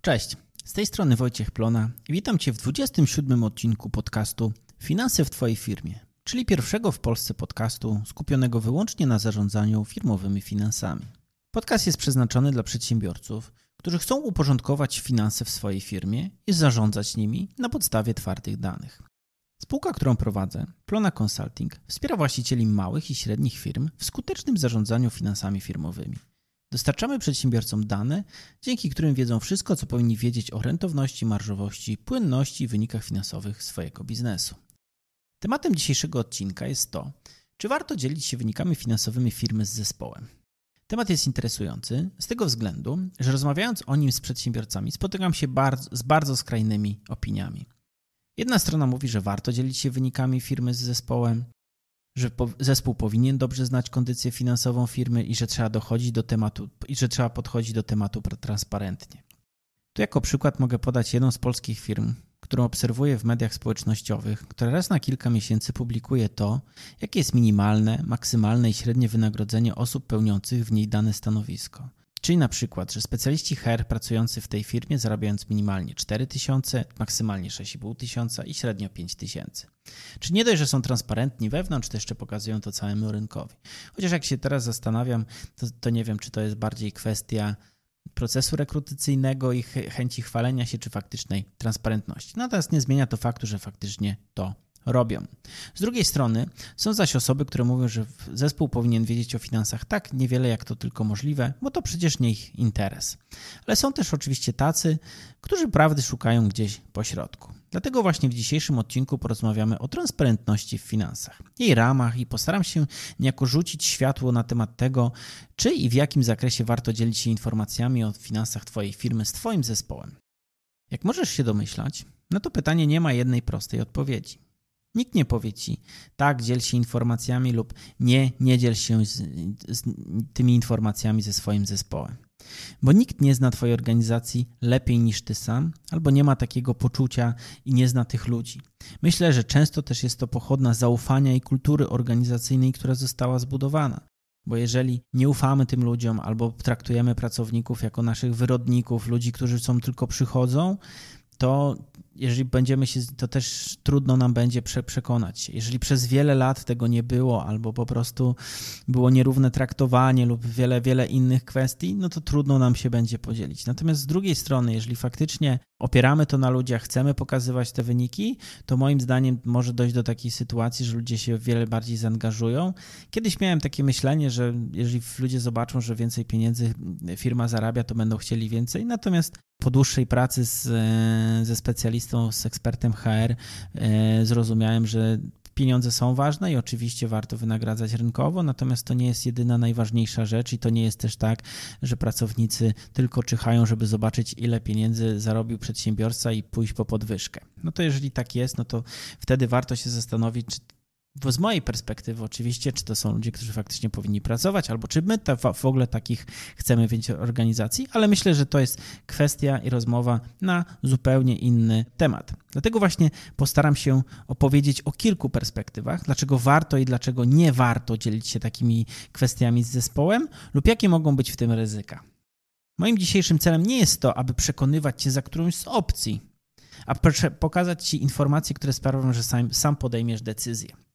Cześć, z tej strony Wojciech Plona i witam Cię w 27 odcinku podcastu Finanse w Twojej firmie, czyli pierwszego w Polsce podcastu skupionego wyłącznie na zarządzaniu firmowymi finansami. Podcast jest przeznaczony dla przedsiębiorców, którzy chcą uporządkować finanse w swojej firmie i zarządzać nimi na podstawie twardych danych. Spółka, którą prowadzę, Plona Consulting, wspiera właścicieli małych i średnich firm w skutecznym zarządzaniu finansami firmowymi. Dostarczamy przedsiębiorcom dane, dzięki którym wiedzą wszystko, co powinni wiedzieć o rentowności, marżowości, płynności i wynikach finansowych swojego biznesu. Tematem dzisiejszego odcinka jest to, czy warto dzielić się wynikami finansowymi firmy z zespołem. Temat jest interesujący z tego względu, że rozmawiając o nim z przedsiębiorcami, spotykam się bardzo, z bardzo skrajnymi opiniami. Jedna strona mówi, że warto dzielić się wynikami firmy z zespołem, że zespół powinien dobrze znać kondycję finansową firmy i że trzeba dochodzić do tematu i że trzeba podchodzić do tematu transparentnie. Tu jako przykład mogę podać jedną z polskich firm, którą obserwuję w mediach społecznościowych, która raz na kilka miesięcy publikuje to, jakie jest minimalne, maksymalne i średnie wynagrodzenie osób pełniących w niej dane stanowisko. Czyli na przykład, że specjaliści HR pracujący w tej firmie zarabiając minimalnie 4 tysiące, maksymalnie 6,5 tysiąca i średnio 5 tysięcy. Czy nie dość, że są transparentni wewnątrz, to jeszcze pokazują to całemu rynkowi. Chociaż jak się teraz zastanawiam, to, to nie wiem, czy to jest bardziej kwestia procesu rekrutacyjnego i chęci chwalenia się, czy faktycznej transparentności. Natomiast nie zmienia to faktu, że faktycznie to robią. Z drugiej strony są zaś osoby, które mówią, że zespół powinien wiedzieć o finansach tak niewiele, jak to tylko możliwe, bo to przecież nie ich interes. Ale są też oczywiście tacy, którzy prawdy szukają gdzieś po środku. Dlatego właśnie w dzisiejszym odcinku porozmawiamy o transparentności w finansach, jej ramach i postaram się niejako rzucić światło na temat tego, czy i w jakim zakresie warto dzielić się informacjami o finansach Twojej firmy z Twoim zespołem. Jak możesz się domyślać, na to pytanie nie ma jednej prostej odpowiedzi. Nikt nie powie ci, tak, dziel się informacjami lub nie, nie dziel się z, z tymi informacjami ze swoim zespołem. Bo nikt nie zna Twojej organizacji lepiej niż Ty sam, albo nie ma takiego poczucia i nie zna tych ludzi. Myślę, że często też jest to pochodna zaufania i kultury organizacyjnej, która została zbudowana. Bo jeżeli nie ufamy tym ludziom albo traktujemy pracowników jako naszych wyrodników, ludzi, którzy są tylko przychodzą, to jeżeli będziemy się, to też trudno nam będzie prze, przekonać się. Jeżeli przez wiele lat tego nie było, albo po prostu było nierówne traktowanie lub wiele, wiele innych kwestii, no to trudno nam się będzie podzielić. Natomiast z drugiej strony, jeżeli faktycznie opieramy to na ludziach, chcemy pokazywać te wyniki, to moim zdaniem może dojść do takiej sytuacji, że ludzie się wiele bardziej zaangażują. Kiedyś miałem takie myślenie, że jeżeli ludzie zobaczą, że więcej pieniędzy firma zarabia, to będą chcieli więcej. Natomiast po dłuższej pracy z, ze specjalistą, z ekspertem HR e, zrozumiałem, że pieniądze są ważne i oczywiście warto wynagradzać rynkowo, natomiast to nie jest jedyna najważniejsza rzecz i to nie jest też tak, że pracownicy tylko czyhają, żeby zobaczyć, ile pieniędzy zarobił przedsiębiorca i pójść po podwyżkę. No to jeżeli tak jest, no to wtedy warto się zastanowić, czy z mojej perspektywy oczywiście, czy to są ludzie, którzy faktycznie powinni pracować, albo czy my w ogóle takich chcemy wiedzieć organizacji, ale myślę, że to jest kwestia i rozmowa na zupełnie inny temat. Dlatego właśnie postaram się opowiedzieć o kilku perspektywach, dlaczego warto i dlaczego nie warto dzielić się takimi kwestiami z zespołem, lub jakie mogą być w tym ryzyka. Moim dzisiejszym celem nie jest to, aby przekonywać cię za którąś z opcji, a pokazać ci informacje, które sprawią, że sam, sam podejmiesz decyzję.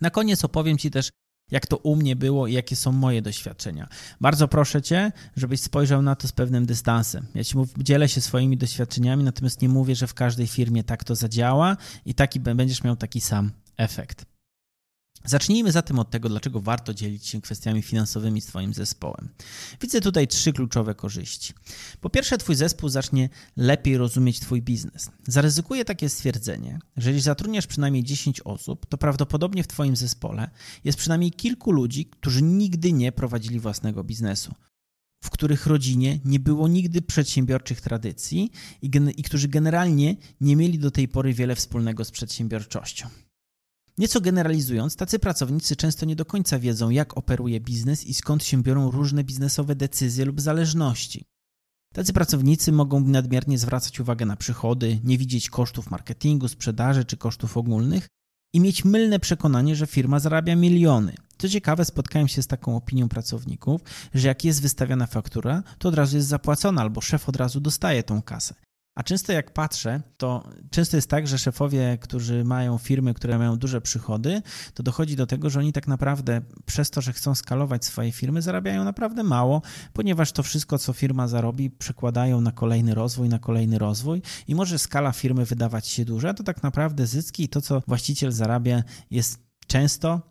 Na koniec opowiem Ci też, jak to u mnie było i jakie są moje doświadczenia. Bardzo proszę Cię, żebyś spojrzał na to z pewnym dystansem. Ja Ci mów, dzielę się swoimi doświadczeniami, natomiast nie mówię, że w każdej firmie tak to zadziała i taki będziesz miał taki sam efekt. Zacznijmy zatem od tego, dlaczego warto dzielić się kwestiami finansowymi z Twoim zespołem. Widzę tutaj trzy kluczowe korzyści. Po pierwsze, Twój zespół zacznie lepiej rozumieć Twój biznes. Zaryzykuję takie stwierdzenie, że jeśli zatrudniasz przynajmniej 10 osób, to prawdopodobnie w Twoim zespole jest przynajmniej kilku ludzi, którzy nigdy nie prowadzili własnego biznesu w których rodzinie nie było nigdy przedsiębiorczych tradycji i, i którzy generalnie nie mieli do tej pory wiele wspólnego z przedsiębiorczością. Nieco generalizując, tacy pracownicy często nie do końca wiedzą, jak operuje biznes i skąd się biorą różne biznesowe decyzje lub zależności. Tacy pracownicy mogą nadmiernie zwracać uwagę na przychody, nie widzieć kosztów marketingu, sprzedaży czy kosztów ogólnych i mieć mylne przekonanie, że firma zarabia miliony, Co ciekawe, spotkałem się z taką opinią pracowników, że jak jest wystawiana faktura, to od razu jest zapłacona albo szef od razu dostaje tą kasę. A często jak patrzę, to często jest tak, że szefowie, którzy mają firmy, które mają duże przychody, to dochodzi do tego, że oni tak naprawdę przez to, że chcą skalować swoje firmy, zarabiają naprawdę mało, ponieważ to wszystko, co firma zarobi, przekładają na kolejny rozwój, na kolejny rozwój i może skala firmy wydawać się duża, to tak naprawdę zyski i to, co właściciel zarabia, jest często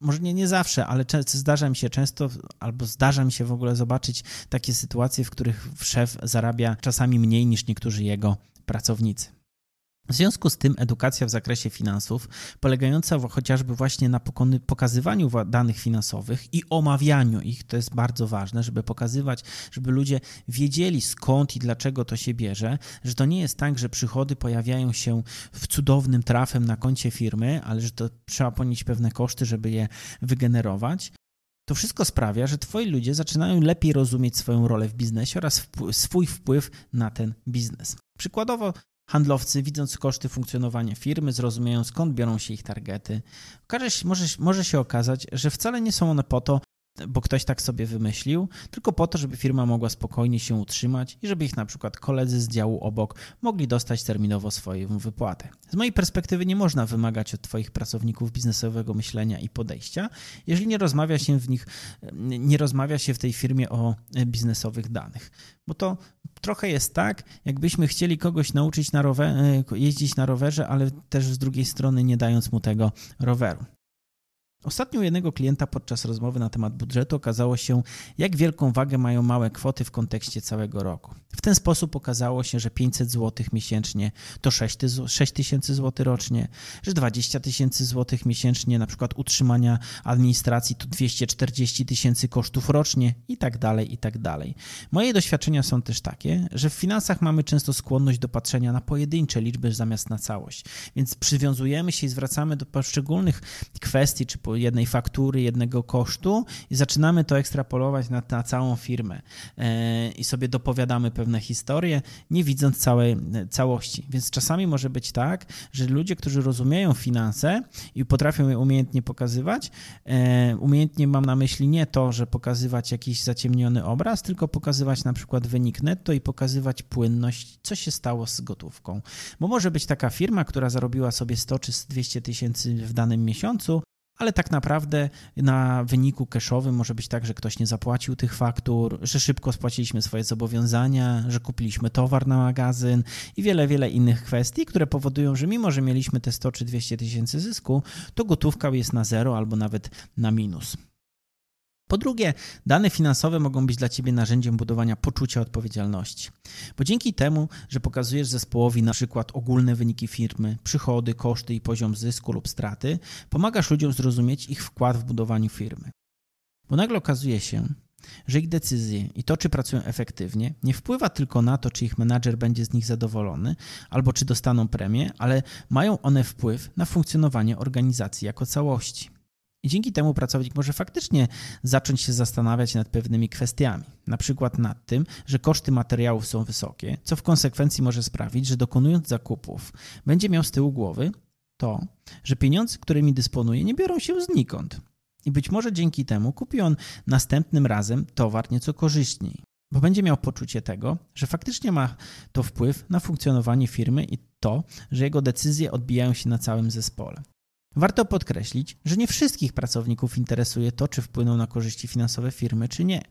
może nie, nie zawsze, ale zdarza mi się często, albo zdarza mi się w ogóle zobaczyć takie sytuacje, w których szef zarabia czasami mniej niż niektórzy jego pracownicy. W związku z tym edukacja w zakresie finansów, polegająca chociażby właśnie na pokazywaniu danych finansowych i omawianiu ich, to jest bardzo ważne, żeby pokazywać, żeby ludzie wiedzieli skąd i dlaczego to się bierze, że to nie jest tak, że przychody pojawiają się w cudownym trafem na koncie firmy, ale że to trzeba ponieść pewne koszty, żeby je wygenerować. To wszystko sprawia, że twoi ludzie zaczynają lepiej rozumieć swoją rolę w biznesie oraz swój wpływ na ten biznes. Przykładowo, Handlowcy, widząc koszty funkcjonowania firmy, zrozumieją skąd biorą się ich targety. Może, może się okazać, że wcale nie są one po to, bo ktoś tak sobie wymyślił, tylko po to, żeby firma mogła spokojnie się utrzymać i żeby ich na przykład koledzy z działu obok mogli dostać terminowo swoją wypłatę. Z mojej perspektywy nie można wymagać od Twoich pracowników biznesowego myślenia i podejścia, jeżeli nie rozmawia się w nich, nie rozmawia się w tej firmie o biznesowych danych. Bo to trochę jest tak, jakbyśmy chcieli kogoś nauczyć na rower, jeździć na rowerze, ale też z drugiej strony nie dając mu tego roweru. Ostatnio u jednego klienta podczas rozmowy na temat budżetu okazało się, jak wielką wagę mają małe kwoty w kontekście całego roku. W ten sposób okazało się, że 500 zł miesięcznie to 6 tysięcy zł rocznie, że 20 tysięcy zł miesięcznie na przykład utrzymania administracji to 240 tysięcy kosztów rocznie i tak dalej, i tak dalej. Moje doświadczenia są też takie, że w finansach mamy często skłonność do patrzenia na pojedyncze liczby zamiast na całość, więc przywiązujemy się i zwracamy do poszczególnych kwestii czy jednej faktury, jednego kosztu i zaczynamy to ekstrapolować na, na całą firmę e, i sobie dopowiadamy pewne historie, nie widząc całej całości. Więc czasami może być tak, że ludzie, którzy rozumieją finanse i potrafią je umiejętnie pokazywać, e, umiejętnie mam na myśli nie to, że pokazywać jakiś zaciemniony obraz, tylko pokazywać na przykład wynik netto i pokazywać płynność, co się stało z gotówką. Bo może być taka firma, która zarobiła sobie 100 czy 200 tysięcy w danym miesiącu, ale tak naprawdę na wyniku cashowym może być tak, że ktoś nie zapłacił tych faktur, że szybko spłaciliśmy swoje zobowiązania, że kupiliśmy towar na magazyn i wiele, wiele innych kwestii, które powodują, że mimo, że mieliśmy te 100 czy 200 tysięcy zysku, to gotówka jest na zero albo nawet na minus. Po drugie, dane finansowe mogą być dla Ciebie narzędziem budowania poczucia odpowiedzialności, bo dzięki temu, że pokazujesz zespołowi na przykład ogólne wyniki firmy, przychody, koszty i poziom zysku lub straty, pomagasz ludziom zrozumieć ich wkład w budowaniu firmy. Bo nagle okazuje się, że ich decyzje i to, czy pracują efektywnie, nie wpływa tylko na to, czy ich menadżer będzie z nich zadowolony albo czy dostaną premię, ale mają one wpływ na funkcjonowanie organizacji jako całości. I dzięki temu pracownik może faktycznie zacząć się zastanawiać nad pewnymi kwestiami, na przykład nad tym, że koszty materiałów są wysokie, co w konsekwencji może sprawić, że dokonując zakupów będzie miał z tyłu głowy to, że pieniądze, którymi dysponuje, nie biorą się znikąd. I być może dzięki temu kupi on następnym razem towar nieco korzystniej, bo będzie miał poczucie tego, że faktycznie ma to wpływ na funkcjonowanie firmy i to, że jego decyzje odbijają się na całym zespole. Warto podkreślić, że nie wszystkich pracowników interesuje to, czy wpłyną na korzyści finansowe firmy, czy nie.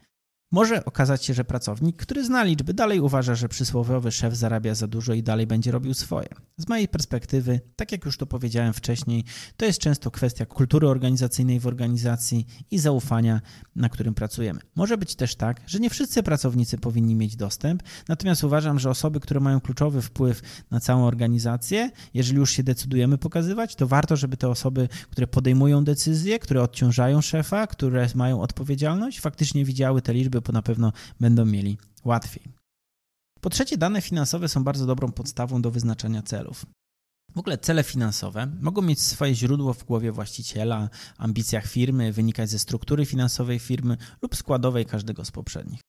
Może okazać się, że pracownik, który zna liczby, dalej uważa, że przysłowiowy szef zarabia za dużo i dalej będzie robił swoje. Z mojej perspektywy, tak jak już to powiedziałem wcześniej, to jest często kwestia kultury organizacyjnej w organizacji i zaufania, na którym pracujemy. Może być też tak, że nie wszyscy pracownicy powinni mieć dostęp, natomiast uważam, że osoby, które mają kluczowy wpływ na całą organizację, jeżeli już się decydujemy pokazywać, to warto, żeby te osoby, które podejmują decyzje, które odciążają szefa, które mają odpowiedzialność, faktycznie widziały te liczby bo na pewno będą mieli łatwiej. Po trzecie, dane finansowe są bardzo dobrą podstawą do wyznaczania celów. W ogóle cele finansowe mogą mieć swoje źródło w głowie właściciela, ambicjach firmy, wynikać ze struktury finansowej firmy lub składowej każdego z poprzednich.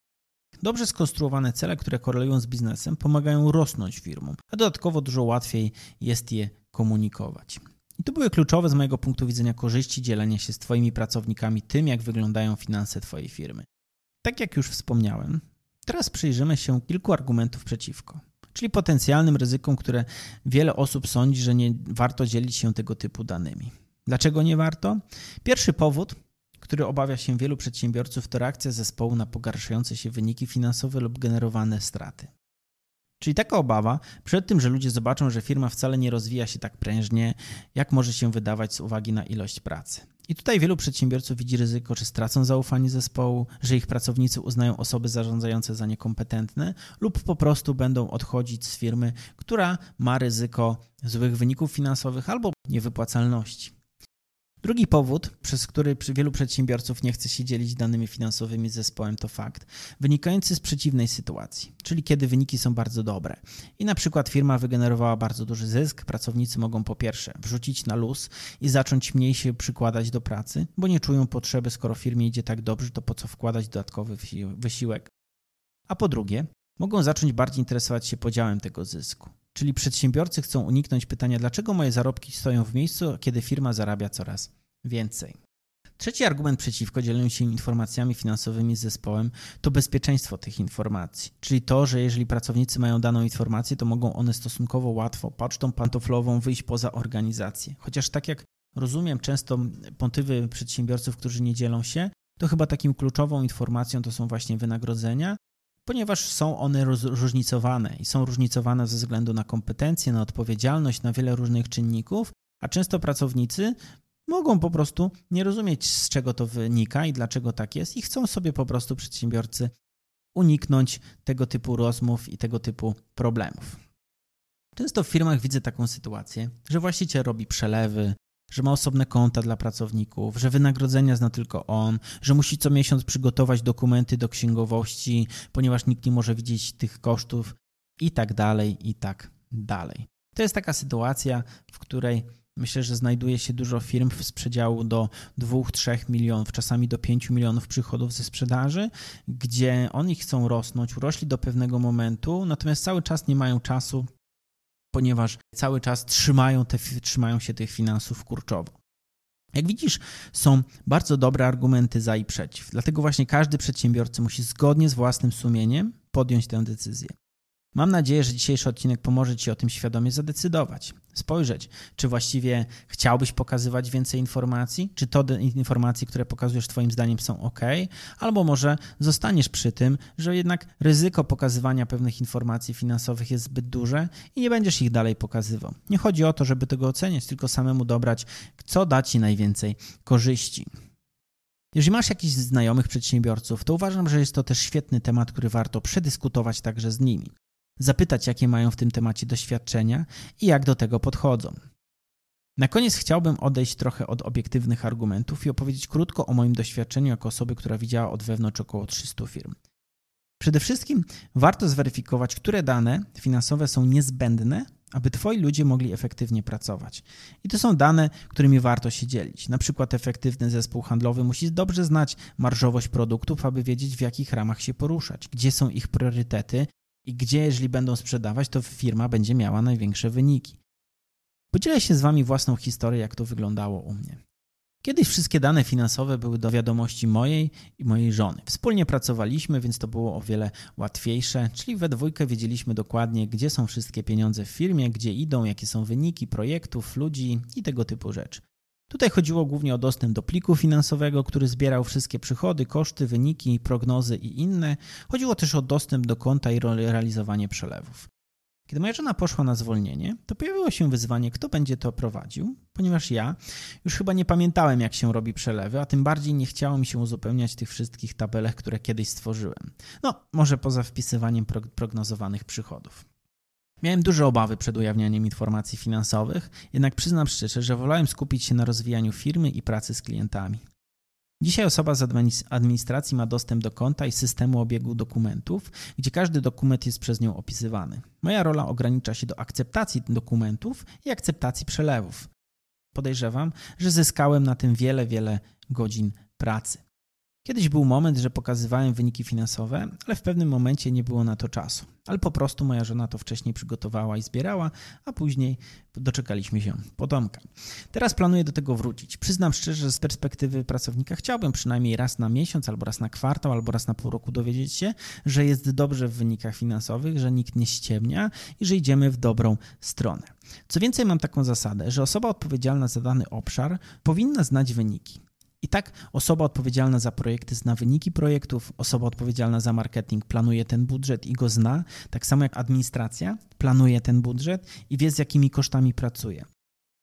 Dobrze skonstruowane cele, które korelują z biznesem, pomagają rosnąć firmom, a dodatkowo dużo łatwiej jest je komunikować. I to były kluczowe z mojego punktu widzenia korzyści dzielenia się z Twoimi pracownikami tym, jak wyglądają finanse Twojej firmy. Tak jak już wspomniałem, teraz przyjrzymy się kilku argumentów przeciwko, czyli potencjalnym ryzykom, które wiele osób sądzi, że nie warto dzielić się tego typu danymi. Dlaczego nie warto? Pierwszy powód, który obawia się wielu przedsiębiorców, to reakcja zespołu na pogarszające się wyniki finansowe lub generowane straty. Czyli taka obawa przed tym, że ludzie zobaczą, że firma wcale nie rozwija się tak prężnie, jak może się wydawać z uwagi na ilość pracy. I tutaj wielu przedsiębiorców widzi ryzyko, że stracą zaufanie zespołu, że ich pracownicy uznają osoby zarządzające za niekompetentne lub po prostu będą odchodzić z firmy, która ma ryzyko złych wyników finansowych albo niewypłacalności. Drugi powód, przez który wielu przedsiębiorców nie chce się dzielić danymi finansowymi z zespołem, to fakt wynikający z przeciwnej sytuacji, czyli kiedy wyniki są bardzo dobre i na przykład firma wygenerowała bardzo duży zysk, pracownicy mogą po pierwsze wrzucić na luz i zacząć mniej się przykładać do pracy, bo nie czują potrzeby, skoro firmie idzie tak dobrze, to po co wkładać dodatkowy wysiłek. A po drugie, mogą zacząć bardziej interesować się podziałem tego zysku. Czyli przedsiębiorcy chcą uniknąć pytania, dlaczego moje zarobki stoją w miejscu, kiedy firma zarabia coraz więcej. Trzeci argument przeciwko dzieleniu się informacjami finansowymi z zespołem to bezpieczeństwo tych informacji, czyli to, że jeżeli pracownicy mają daną informację, to mogą one stosunkowo łatwo pocztą pantoflową wyjść poza organizację. Chociaż tak jak rozumiem często pontywy przedsiębiorców, którzy nie dzielą się, to chyba takim kluczową informacją to są właśnie wynagrodzenia ponieważ są one różnicowane i są różnicowane ze względu na kompetencje, na odpowiedzialność, na wiele różnych czynników, a często pracownicy mogą po prostu nie rozumieć, z czego to wynika i dlaczego tak jest, i chcą sobie po prostu przedsiębiorcy uniknąć tego typu rozmów i tego typu problemów. Często w firmach widzę taką sytuację, że właściciel robi przelewy, że ma osobne konta dla pracowników, że wynagrodzenia zna tylko on, że musi co miesiąc przygotować dokumenty do księgowości, ponieważ nikt nie może widzieć tych kosztów i tak dalej, i tak dalej. To jest taka sytuacja, w której myślę, że znajduje się dużo firm z przedziału do 2-3 milionów, czasami do 5 milionów przychodów ze sprzedaży, gdzie oni chcą rosnąć, urośli do pewnego momentu, natomiast cały czas nie mają czasu ponieważ cały czas trzymają, te, trzymają się tych finansów kurczowo. Jak widzisz, są bardzo dobre argumenty za i przeciw. Dlatego właśnie każdy przedsiębiorca musi zgodnie z własnym sumieniem podjąć tę decyzję. Mam nadzieję, że dzisiejszy odcinek pomoże Ci o tym świadomie zadecydować. Spojrzeć, czy właściwie chciałbyś pokazywać więcej informacji, czy to informacje, które pokazujesz Twoim zdaniem są ok, albo może zostaniesz przy tym, że jednak ryzyko pokazywania pewnych informacji finansowych jest zbyt duże i nie będziesz ich dalej pokazywał. Nie chodzi o to, żeby tego oceniać, tylko samemu dobrać, co da Ci najwięcej korzyści. Jeżeli masz jakichś znajomych przedsiębiorców, to uważam, że jest to też świetny temat, który warto przedyskutować także z nimi zapytać, jakie mają w tym temacie doświadczenia i jak do tego podchodzą. Na koniec chciałbym odejść trochę od obiektywnych argumentów i opowiedzieć krótko o moim doświadczeniu jako osoby, która widziała od wewnątrz około 300 firm. Przede wszystkim warto zweryfikować, które dane finansowe są niezbędne, aby Twoi ludzie mogli efektywnie pracować. I to są dane, którymi warto się dzielić. Na przykład efektywny zespół handlowy musi dobrze znać marżowość produktów, aby wiedzieć w jakich ramach się poruszać, gdzie są ich priorytety i gdzie, jeżeli będą sprzedawać, to firma będzie miała największe wyniki. Podzielę się z Wami własną historię, jak to wyglądało u mnie. Kiedyś wszystkie dane finansowe były do wiadomości mojej i mojej żony. Wspólnie pracowaliśmy, więc to było o wiele łatwiejsze, czyli we dwójkę wiedzieliśmy dokładnie, gdzie są wszystkie pieniądze w firmie, gdzie idą, jakie są wyniki projektów, ludzi i tego typu rzeczy. Tutaj chodziło głównie o dostęp do pliku finansowego, który zbierał wszystkie przychody, koszty, wyniki, prognozy i inne. Chodziło też o dostęp do konta i realizowanie przelewów. Kiedy moja żona poszła na zwolnienie, to pojawiło się wyzwanie, kto będzie to prowadził, ponieważ ja już chyba nie pamiętałem, jak się robi przelewy, a tym bardziej nie chciało mi się uzupełniać tych wszystkich tabelek, które kiedyś stworzyłem. No, może poza wpisywaniem prognozowanych przychodów. Miałem duże obawy przed ujawnianiem informacji finansowych, jednak przyznam szczerze, że wolałem skupić się na rozwijaniu firmy i pracy z klientami. Dzisiaj osoba z administracji ma dostęp do konta i systemu obiegu dokumentów, gdzie każdy dokument jest przez nią opisywany. Moja rola ogranicza się do akceptacji dokumentów i akceptacji przelewów. Podejrzewam, że zyskałem na tym wiele, wiele godzin pracy. Kiedyś był moment, że pokazywałem wyniki finansowe, ale w pewnym momencie nie było na to czasu. Ale po prostu moja żona to wcześniej przygotowała i zbierała, a później doczekaliśmy się potomka. Teraz planuję do tego wrócić. Przyznam szczerze, że z perspektywy pracownika chciałbym przynajmniej raz na miesiąc, albo raz na kwartał, albo raz na pół roku dowiedzieć się, że jest dobrze w wynikach finansowych, że nikt nie ściemnia i że idziemy w dobrą stronę. Co więcej, mam taką zasadę, że osoba odpowiedzialna za dany obszar powinna znać wyniki. I tak osoba odpowiedzialna za projekty zna wyniki projektów, osoba odpowiedzialna za marketing planuje ten budżet i go zna, tak samo jak administracja planuje ten budżet i wie z jakimi kosztami pracuje.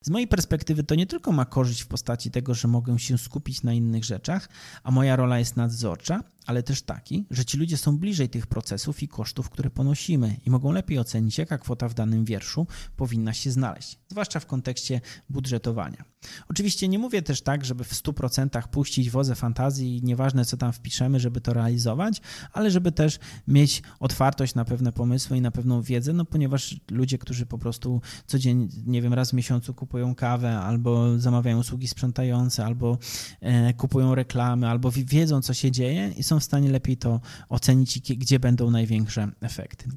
Z mojej perspektywy to nie tylko ma korzyść w postaci tego, że mogę się skupić na innych rzeczach, a moja rola jest nadzorcza, ale też taki, że ci ludzie są bliżej tych procesów i kosztów, które ponosimy i mogą lepiej ocenić, jaka kwota w danym wierszu powinna się znaleźć, zwłaszcza w kontekście budżetowania. Oczywiście nie mówię też tak, żeby w 100% puścić wozę fantazji i nieważne co tam wpiszemy, żeby to realizować, ale żeby też mieć otwartość na pewne pomysły i na pewną wiedzę, no ponieważ ludzie, którzy po prostu codziennie, nie wiem, raz w miesiącu kupują kawę albo zamawiają usługi sprzątające, albo e, kupują reklamy, albo wiedzą co się dzieje i są w stanie lepiej to ocenić, gdzie będą największe efekty.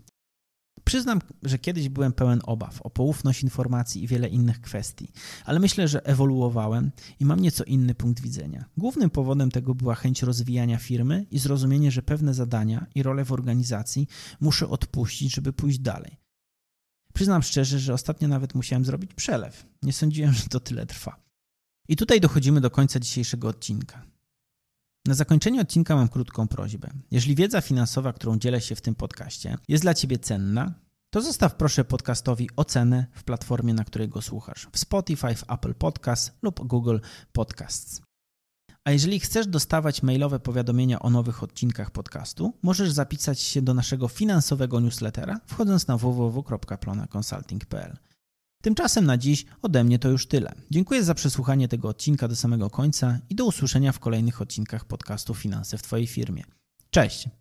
Przyznam, że kiedyś byłem pełen obaw o poufność informacji i wiele innych kwestii, ale myślę, że ewoluowałem i mam nieco inny punkt widzenia. Głównym powodem tego była chęć rozwijania firmy i zrozumienie, że pewne zadania i role w organizacji muszę odpuścić, żeby pójść dalej. Przyznam szczerze, że ostatnio nawet musiałem zrobić przelew. Nie sądziłem, że to tyle trwa. I tutaj dochodzimy do końca dzisiejszego odcinka. Na zakończenie odcinka mam krótką prośbę. Jeżeli wiedza finansowa, którą dzielę się w tym podcaście, jest dla Ciebie cenna, to zostaw proszę podcastowi ocenę w platformie, na której go słuchasz. W Spotify, w Apple Podcasts lub Google Podcasts. A jeżeli chcesz dostawać mailowe powiadomienia o nowych odcinkach podcastu, możesz zapisać się do naszego finansowego newslettera, wchodząc na www.plonaconsulting.pl. Tymczasem na dziś ode mnie to już tyle. Dziękuję za przesłuchanie tego odcinka do samego końca i do usłyszenia w kolejnych odcinkach podcastu Finanse w Twojej firmie. Cześć!